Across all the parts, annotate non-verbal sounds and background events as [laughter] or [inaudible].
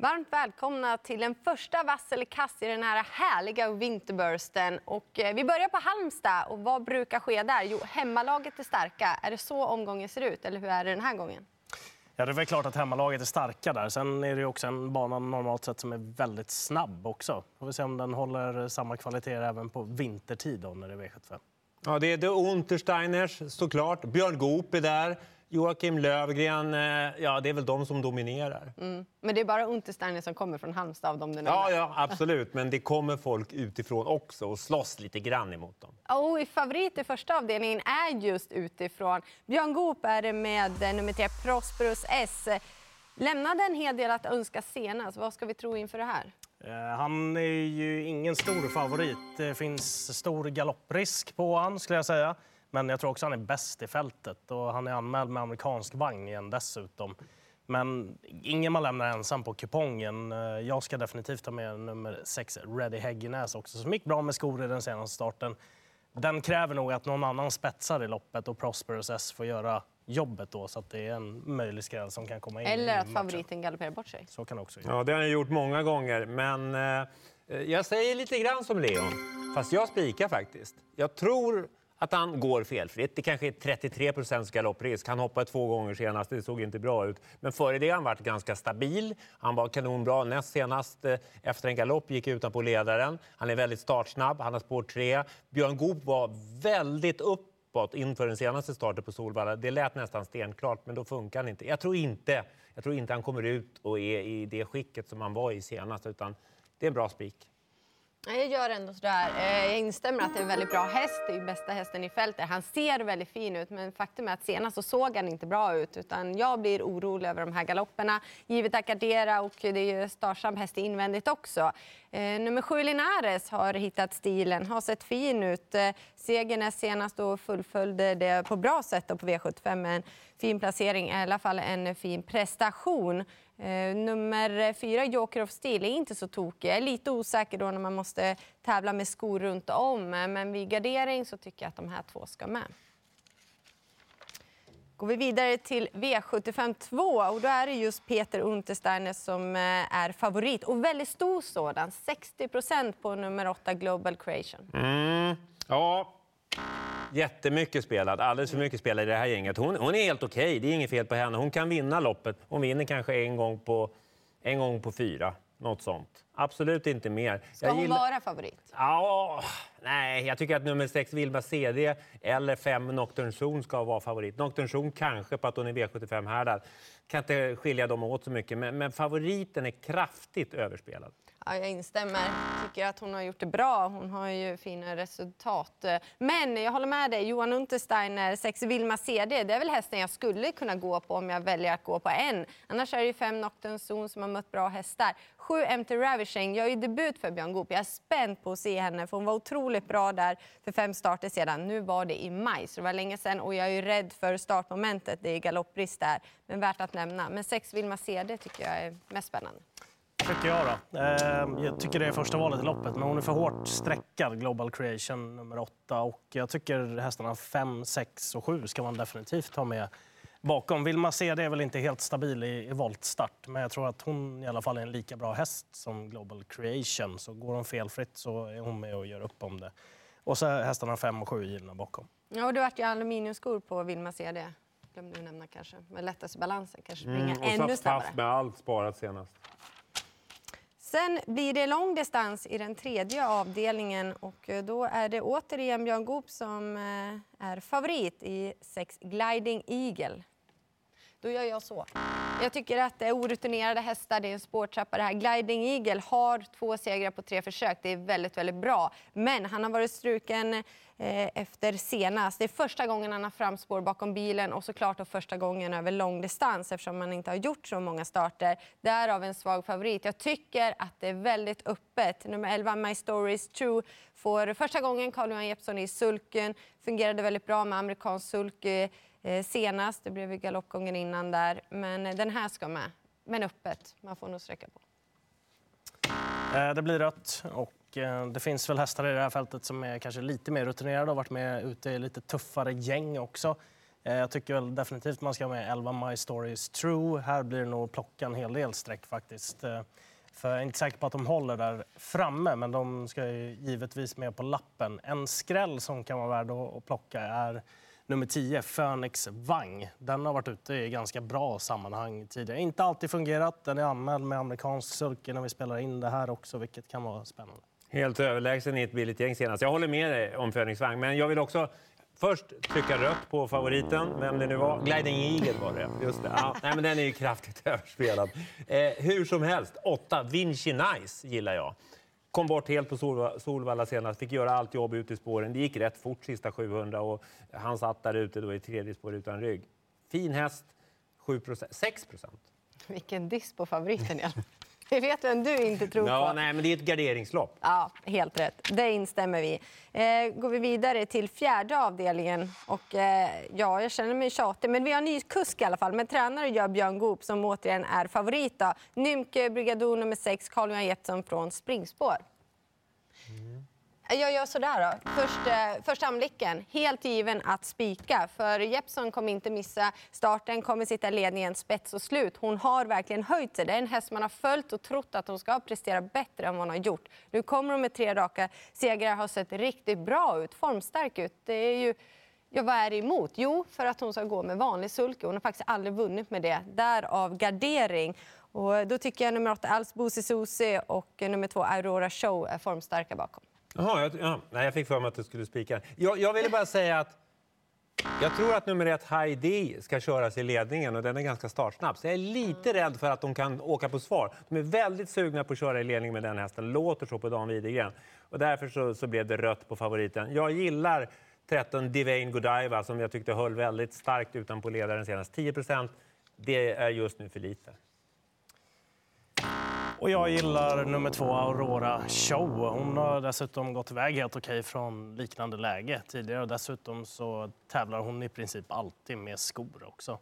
Varmt välkomna till den första vass eller kass i den här härliga vinterbursten. Och eh, vi börjar på Halmstad. Och vad brukar ske där? Jo, hemmalaget är starka. Är det så omgången ser ut, eller hur är det den här gången? Ja, det är väl klart att hemmalaget är starka där. Sen är det också en bana normalt sett som är väldigt snabb också. Får vi se om den håller samma kvalitet även på vintertid då, när det är V75. Ja, det är de Untersteiners såklart. Björn Goop är där. Joakim Lövgren, eh, ja, det är väl de som dominerar. Mm. Men det är bara Untersteiner som kommer från Halmstad av dem du Ja, ja, absolut. Men det kommer folk utifrån också och slåss lite grann emot dem. Och favorit i första avdelningen är just utifrån. Björn Goop är det med nummer tre, Prosperus S. Lämnade en hel del att önska senast. Vad ska vi tro inför det här? Eh, han är ju ingen stor favorit. Det finns stor galopprisk på han skulle jag säga. Men jag tror också han är bäst i fältet och han är anmäld med amerikansk vagn igen dessutom. Men ingen man lämnar ensam på kupongen. Eh, jag ska definitivt ta med nummer 6, Ready Häggenäs också, som gick bra med skor i den senaste starten. Den kräver nog att någon annan spetsar i loppet och Prosperous S får göra jobbet då så att det är en möjlig skräll som kan komma in Eller att favoriten galopperar bort sig. Så kan också Ja, det har han gjort många gånger, men eh, jag säger lite grann som Leon. Fast jag spikar faktiskt. Jag tror att han går felfritt. Det kanske är 33 procents galopprisk. Han hoppade två gånger senast, det såg inte bra ut. Men före det har han varit ganska stabil. Han var kanonbra näst senast eh, efter en galopp, gick utanpå ledaren. Han är väldigt startsnabb, han har spår 3. Björn Goop var väldigt uppåt inför den senaste starten på Solvalla. Det lät nästan stenklart, men då funkar han inte. Jag tror inte, jag tror inte han kommer ut och är i det skicket som han var i senast, utan det är en bra spik. Jag gör ändå sådär. Eh, jag instämmer att det är en väldigt bra häst. Det är bästa hästen i fältet. Han ser väldigt fin ut, men faktum är att senast så såg han inte bra ut. Utan jag blir orolig över de här galopperna. Givet Acardera och det är ju starsam häst invändigt också. Eh, nummer sju Linares har hittat stilen, har sett fin ut. Eh, segern är senast och fullföljde det på bra sätt på V75 fin placering, i alla fall en fin prestation. Eh, nummer fyra, Joker of Steel, är inte så tokig. Jag är lite osäker då när man måste tävla med skor runt om. Men vid gardering så tycker jag att de här två ska med. Går vi vidare till V75 2 och då är det just Peter Untersteiner som eh, är favorit. Och väldigt stor sådan, 60% på nummer 8 Global Creation. Mm. Ja, Jättemycket spelad, alldeles för mycket spelad i det här gänget. Hon, hon är helt okej, okay. det är inget fel på henne. Hon kan vinna loppet. Hon vinner kanske en gång på, en gång på fyra, något sånt. Absolut inte mer. Ska jag hon gillar... vara favorit? Ja, nej, jag tycker att nummer sex Vilma CD eller fem Nocturne Zone ska vara favorit. Nocturne Zone kanske på att hon är V75 härdad. Kan inte skilja dem åt så mycket, men, men favoriten är kraftigt överspelad. Ja, jag instämmer. tycker att hon har gjort det bra. Hon har ju fina resultat. Men jag håller med dig. Johan Untersteiner, 6 Vilma CD, det är väl hästen jag skulle kunna gå på om jag väljer att gå på en. Annars är det ju fem Nocturne Zone som har mött bra hästar. Sju MT Ravishing gör ju debut för Björn Goop. Jag är spänd på att se henne för hon var otroligt bra där för fem starter sedan. Nu var det i maj, så det var länge sedan och jag är ju rädd för startmomentet. Det är galopprist där, men värt att nämna. Men 6 Vilma CD tycker jag är mest spännande tycker jag då. Ehm, jag tycker det är första valet i loppet, men hon är för hårt sträckad, Global Creation nummer åtta. Och jag tycker hästarna 5, 6 och 7 ska man definitivt ha med bakom. Vill man se det är väl inte helt stabil i, i voltstart, men jag tror att hon i alla fall är en lika bra häst som Global Creation. Så går hon felfritt så är hon med och gör upp om det. Och så är hästarna 5 och 7 givna bakom. Ja, och det vart ju aluminiumskor på Vilma CD. Glömde du nämna kanske. Med lättaste balansen kanske springa mm, ännu snabbare. med allt sparat senast. Sen blir det långdistans i den tredje avdelningen och eh, då är det återigen Björn Goop som eh, är favorit i sex Gliding Eagle. Då gör jag så. Jag tycker att det är orutinerade hästar, det är en spårtrappa det här. Gliding Eagle har två segrar på tre försök. Det är väldigt, väldigt bra. Men han har varit struken eh, efter senast. Det är första gången han har framspår bakom bilen och såklart och första gången över långdistans eftersom han inte har gjort så många starter. Därav en svag favorit. Jag tycker att det är väldigt öppet. Nummer 11, My Story is True, får första gången Carl-Johan Jeppsson i sulken. Fungerade väldigt bra med amerikansk sulky. Eh, senast. Det blev galoppgången innan där. Men eh, den här ska med. Men öppet. Man får nog sträcka på. Eh, det blir rött. Och det finns väl hästar i det här fältet som är kanske lite mer rutinerade och varit med ute i lite tuffare gäng också. Jag tycker väl definitivt man ska ha med 11 My Story is True. Här blir det nog plocka en hel del streck faktiskt. För jag är inte säker på att de håller där framme, men de ska ju givetvis med på lappen. En skräll som kan vara värd att plocka är nummer 10, Phoenix Wang. Den har varit ute i ganska bra sammanhang tidigare. Inte alltid fungerat. Den är anmäld med amerikansk sulke när vi spelar in det här också, vilket kan vara spännande. Helt överlägsen i ett billigt gäng senast. Jag håller med dig om Phoenix Wang, men jag vill också först trycka rött på favoriten, vem det nu var. Gliding Eagle var det. Just det. Ja, nej, men den är ju kraftigt [laughs] överspelad. Eh, hur som helst, åtta Vinci Nice gillar jag. Kom bort helt på Solvalla senast, fick göra allt jobb ute i spåren. Det gick rätt fort sista 700 och han satt där ute då i tredje spår utan rygg. Fin häst, 7 6 procent. Vilken diss på favoriten. [laughs] Vi vet vem du inte tror Ja, på. nej, men det är ett garderingslopp. Ja, helt rätt. Det instämmer vi eh, Går vi vidare till fjärde avdelningen. Och, eh, ja, jag känner mig tjatig, men vi har en ny kusk i alla fall. Men tränare gör Björn Goop som återigen är favorit. Då. Nymke Brigador nummer 6, Carl-Johan Jeppsson från springspår. Jag gör sådär då. Först, eh, första anblicken, helt given att spika. För Jeppsson kommer inte missa starten, kommer sitta i ledningen spets och slut. Hon har verkligen höjt sig. Det är en häst man har följt och trott att hon ska prestera bättre än vad hon har gjort. Nu kommer hon med tre raka segrar, har sett riktigt bra ut, formstark ut. Det är ju... Ja, vad är det emot? Jo, för att hon ska gå med vanlig sulke. Hon har faktiskt aldrig vunnit med det. Därav gardering. Och då tycker jag nummer åtta, Alsbosi Susi och nummer två, Aurora Show, är formstarka bakom. Jaha, jag, ja, nej, jag fick för mig att du skulle spika. Jag, jag ville bara säga att jag tror att nummer ett, Heidi, ska köras i ledningen och den är ganska startsnabb. Så jag är lite rädd för att de kan åka på svar. De är väldigt sugna på att köra i ledningen med den hästen. Låter så på Dan Widegren. Och därför så, så blev det rött på favoriten. Jag gillar 13 Divine Godiva som jag tyckte höll väldigt starkt utanpå ledaren senast. 10 procent, det är just nu för lite. Och jag gillar nummer två, Aurora Show. Hon har dessutom gått iväg helt okej från liknande läge tidigare. Dessutom så tävlar hon i princip alltid med skor också.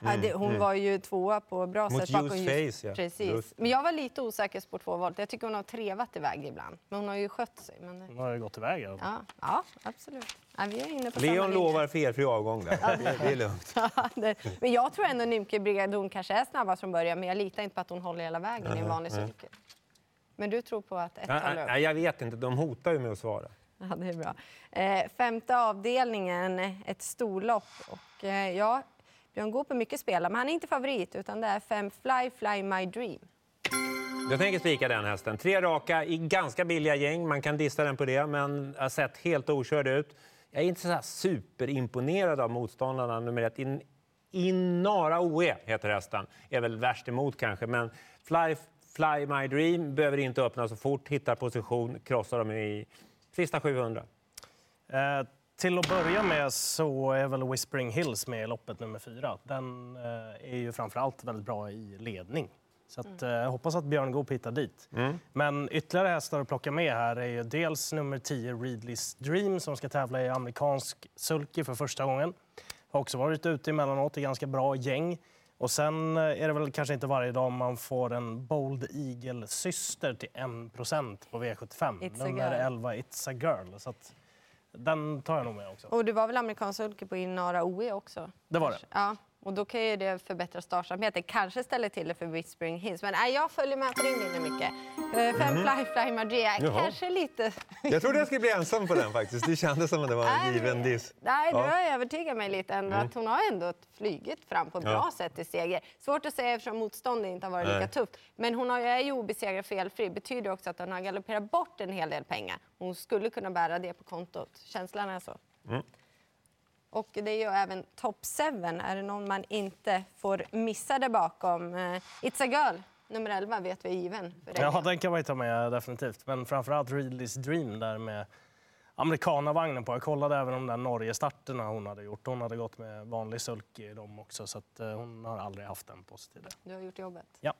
Ja, det, hon var ju tvåa på bra Mm, Mot sätt. bakom Use just- Face, ja. Precis. Just. Men jag var lite osäker på tvåvalet. Jag tycker hon har trevat iväg ibland. Men hon har ju skött sig. Men det, Hon har ju gått iväg. Ja. ja, ja, absolut. Ja, vi är inne på Leon samma lovar felfri avgång där. [laughs] Det, det är lugnt. [laughs] Ja, det- men jag tror ändå Nymke Brigadon kanske är snabbast från början. Men jag litar inte på att hon håller hela vägen i en vanlig cykel. Men du tror på att ett Nej, håller upp? nej, jag vet inte, de hotar ju med att svara. Ja, det är bra. Eh, femte avdelningen, ett storlopp. Och, eh, ja, Björn Goop är mycket spelare, men han är inte favorit. Utan det är fem Fly Fly My Dream. Jag tänker spika den hästen. Tre raka i ganska billiga gäng. Man kan dissa den på det, men har sett helt okörd ut. Jag är inte så här superimponerad av motståndarna. Nummer ett, In, Inara OE heter hästen. Är väl värst emot kanske, men Fly, Fly My Dream behöver inte öppna så fort. Hittar position, krossar dem i sista 700. Eh, till att börja med så är väl Whispering Hills med i loppet nummer fyra. Den eh, är ju framförallt väldigt bra i ledning. Så att, eh, jag hoppas att Björn Goop hittar dit. Men ytterligare hästar att plocka med här är ju dels nummer 10 Readleys Dream som ska tävla i amerikansk sulky för första gången. Har också varit ute emellanåt i ganska bra gäng. Och sen eh, är det väl kanske inte varje dag man får en Bold Eagle-syster till 1 på V75. It's a nummer girl. 11 It's a Girl. Så att, den tar jag nog med också. Och det var väl amerikansk sulke på Inara OE också? Det var det. Ja, och då kan ju det förbättra startsamheten. Kanske ställer till det för Whispering Hills. Men nej, jag följer med på din linje mycket. Eh, Fem Fly Fly Dream. Jaha. Kanske lite... Jag trodde jag skulle bli ensam på den faktiskt. Det kändes som att det var en given diss. Nej, du har övertygat mig lite ändå att hon har ändå flygit fram på ett Ja. bra sätt i seger. Svårt att säga eftersom motståndet inte har varit Nej. lika tufft. Men hon har, är ju obesegrad felfri. betyder också att hon har galopperat bort en hel del pengar. Hon skulle kunna bära det på kontot. Känslan är så. Mm. Och det är ju även top 7. Är det någon man inte får missa där bakom? Eh, It's a girl, nummer 11, vet vi är given. Ja, den kan man ju ta med definitivt. Men framförallt Readleys Dream där med amerikanavagnen på. Jag kollade även de där Norge-starterna hon hade gjort. Hon hade gått med vanlig sulky i dem också så att, eh, hon har aldrig haft den på sig tidigare. Du har gjort jobbet. Ja.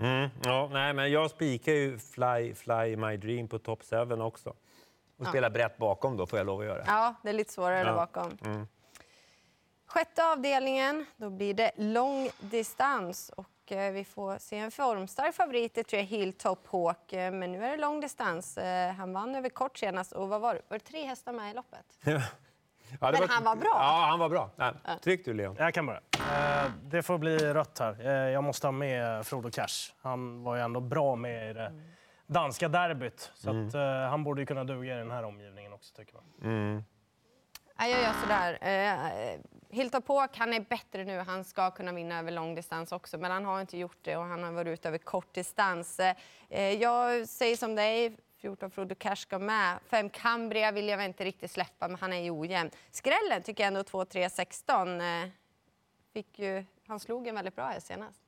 Mm, ja, nej, men jag spikar ju Fly, Fly My Dream på top 7 också. Och spelar brett bakom då, får jag lov att göra. Ja, det är lite svårare där Ja. bakom. Sjätte avdelningen, då blir det lång distans. Och eh, vi får se en formstark favorit, det tror jag, Hilltop Hawk. Eh, men nu är det lång distans. Eh, han vann över kort senast. Och vad var det? Var det tre hästar med i loppet? Ja. [laughs] Ja, det Men han var bra. Ja, han var bra. Nej, tryck du, Leon. Jag kan börja. Eh, det får bli rött här. Eh, jag måste ha med Frodo Cash. Han var ju ändå bra med i det danska derbyt. Så att, eh, han borde ju kunna duga i den här omgivningen också, tycker man. Ja, jag gör sådär. Eh, Hilton Påk, han är bättre nu. Han ska kunna vinna över långdistans också, men han har inte gjort det och han har varit ute över kortdistans. Eh, jag säger som dig, 14 Frodo Cash ska med. 5 Cambria vill jag inte riktigt släppa, men han är ju ojämn. Skrällen tycker jag ändå 2, 3, 16. Eh, fick ju, han slog en väldigt bra här senast.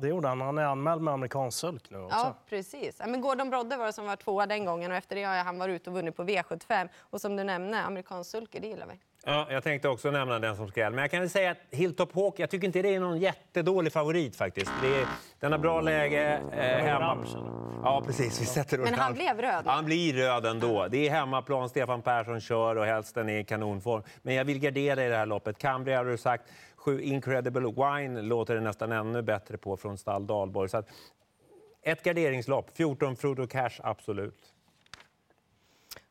Det gjorde han. Han är anmäld med amerikansk sulk nu också. Ja, precis. Men Gordon Brodde var det som var tvåa den gången och efter det har han varit ute och vunnit på V75. Och som du nämnde, amerikansk sulke, det gillar vi. Ja, jag tänkte också nämna den som skräll. Men jag kan väl säga att Hilltop Hawk, jag tycker inte det är någon jättedålig favorit faktiskt. Det är, den har bra läge eh, hemma. Ja, precis. Vi sätter Men han blev röd. Han blir röd ändå. Det är hemmaplan, Stefan Persson kör och hästen är i kanonform. Men jag vill gardera i det här loppet. Cambria har du sagt. Sju Incredible Wine låter det nästan ännu bättre på från stall Dahlborg. Så att, ett garderingslopp. 14 Frodo Cash, absolut.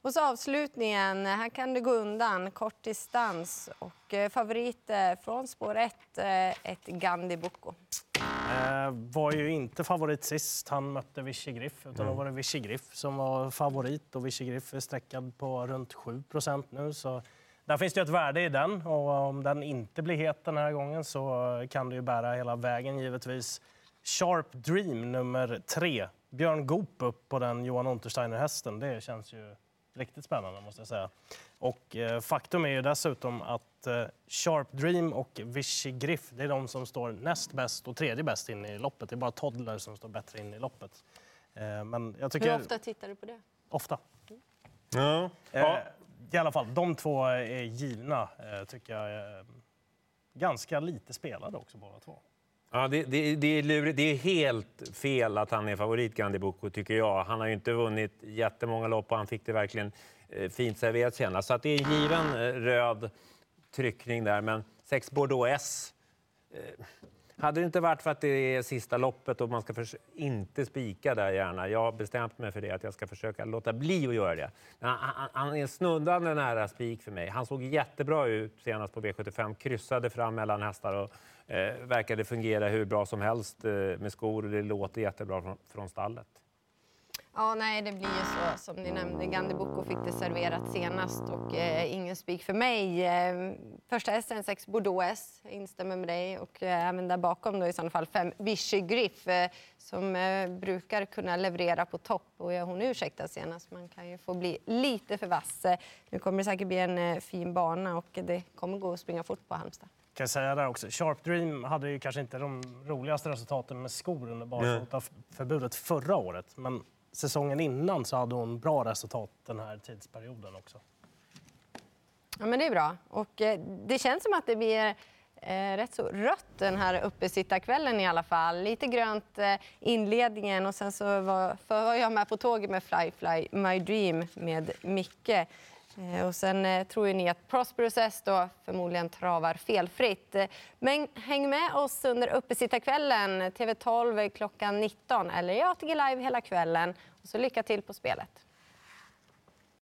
Och så avslutningen, här kan det gå undan, kort distans. Och eh, favorit eh, från spår 1, eh, ett Gandhi Boko. Eh, var ju inte favorit sist han mötte Vichy Griff, utan då var det Vichy Griff som var favorit och Vichy Griff är sträckad på runt 7% nu. Så där finns det ett värde i den och om den inte blir het den här gången så kan det ju bära hela vägen givetvis. Sharp Dream nummer tre. Björn Goop upp på den Johan Untersteiner-hästen. Det känns ju riktigt spännande måste jag säga. Och eh, faktum är ju dessutom att eh, Sharp Dream och Vichy Griff, det är de som står näst bäst och tredje bäst in i loppet. Det är bara Toddler som står bättre in i loppet. Eh, men jag tycker... Hur ofta tittar du på det? Ofta. Ja. Eh, i alla fall, de två är givna, eh, tycker jag. Eh, ganska lite spelade också båda två. Ja, det, det, det, är lurigt. det är helt fel att han är favorit, Gandhi Boko, tycker jag. Han har ju inte vunnit jättemånga lopp och han fick det verkligen eh, fint serverat senast. Så att det är en given röd tryckning där. Men sex Bordeaux S. Eh, hade det inte varit för att det är sista loppet och man ska inte spika där gärna. Jag har bestämt mig för det, att jag ska försöka låta bli att göra det. Men han, han, han är snuddande nära spik för mig. Han såg jättebra ut senast på V75, kryssade fram mellan hästar och eh, verkade fungera hur bra som helst eh, med skor och det låter jättebra från, från stallet. Ja, nej, det blir ju så som ni nämnde. Gandhi Boko fick det serverat senast och eh, ingen spik för mig. Eh, första hästen, 6 Bordeaux S, instämmer med dig. Och eh, även där bakom då i så fall 5 Vichy Griff eh, som eh, brukar kunna leverera på topp. Och ja, hon ursäktar senast, man kan ju få bli lite för vass. Eh, Nu kommer det säkert bli en eh, fin bana och det kommer gå att springa fort på Halmstad. Kan jag säga där också. Sharp Dream hade ju kanske inte de roligaste resultaten med skor under barfotaförbudet förra året. Men säsongen innan så hade hon bra resultat den här tidsperioden också. Ja, men det är bra. Och eh, det känns som att det blir eh, rätt så rött den här uppesittarkvällen i alla fall. Lite grönt eh, inledningen och sen så var, för var jag med på tåget med Fly Fly My Dream med Micke. Eh, och sen eh, tror ju ni att Prosperous S då förmodligen travar felfritt. Eh, men häng med oss under uppesittarkvällen, TV12 klockan 19 eller i ATG Live hela kvällen. Och så lycka till på spelet.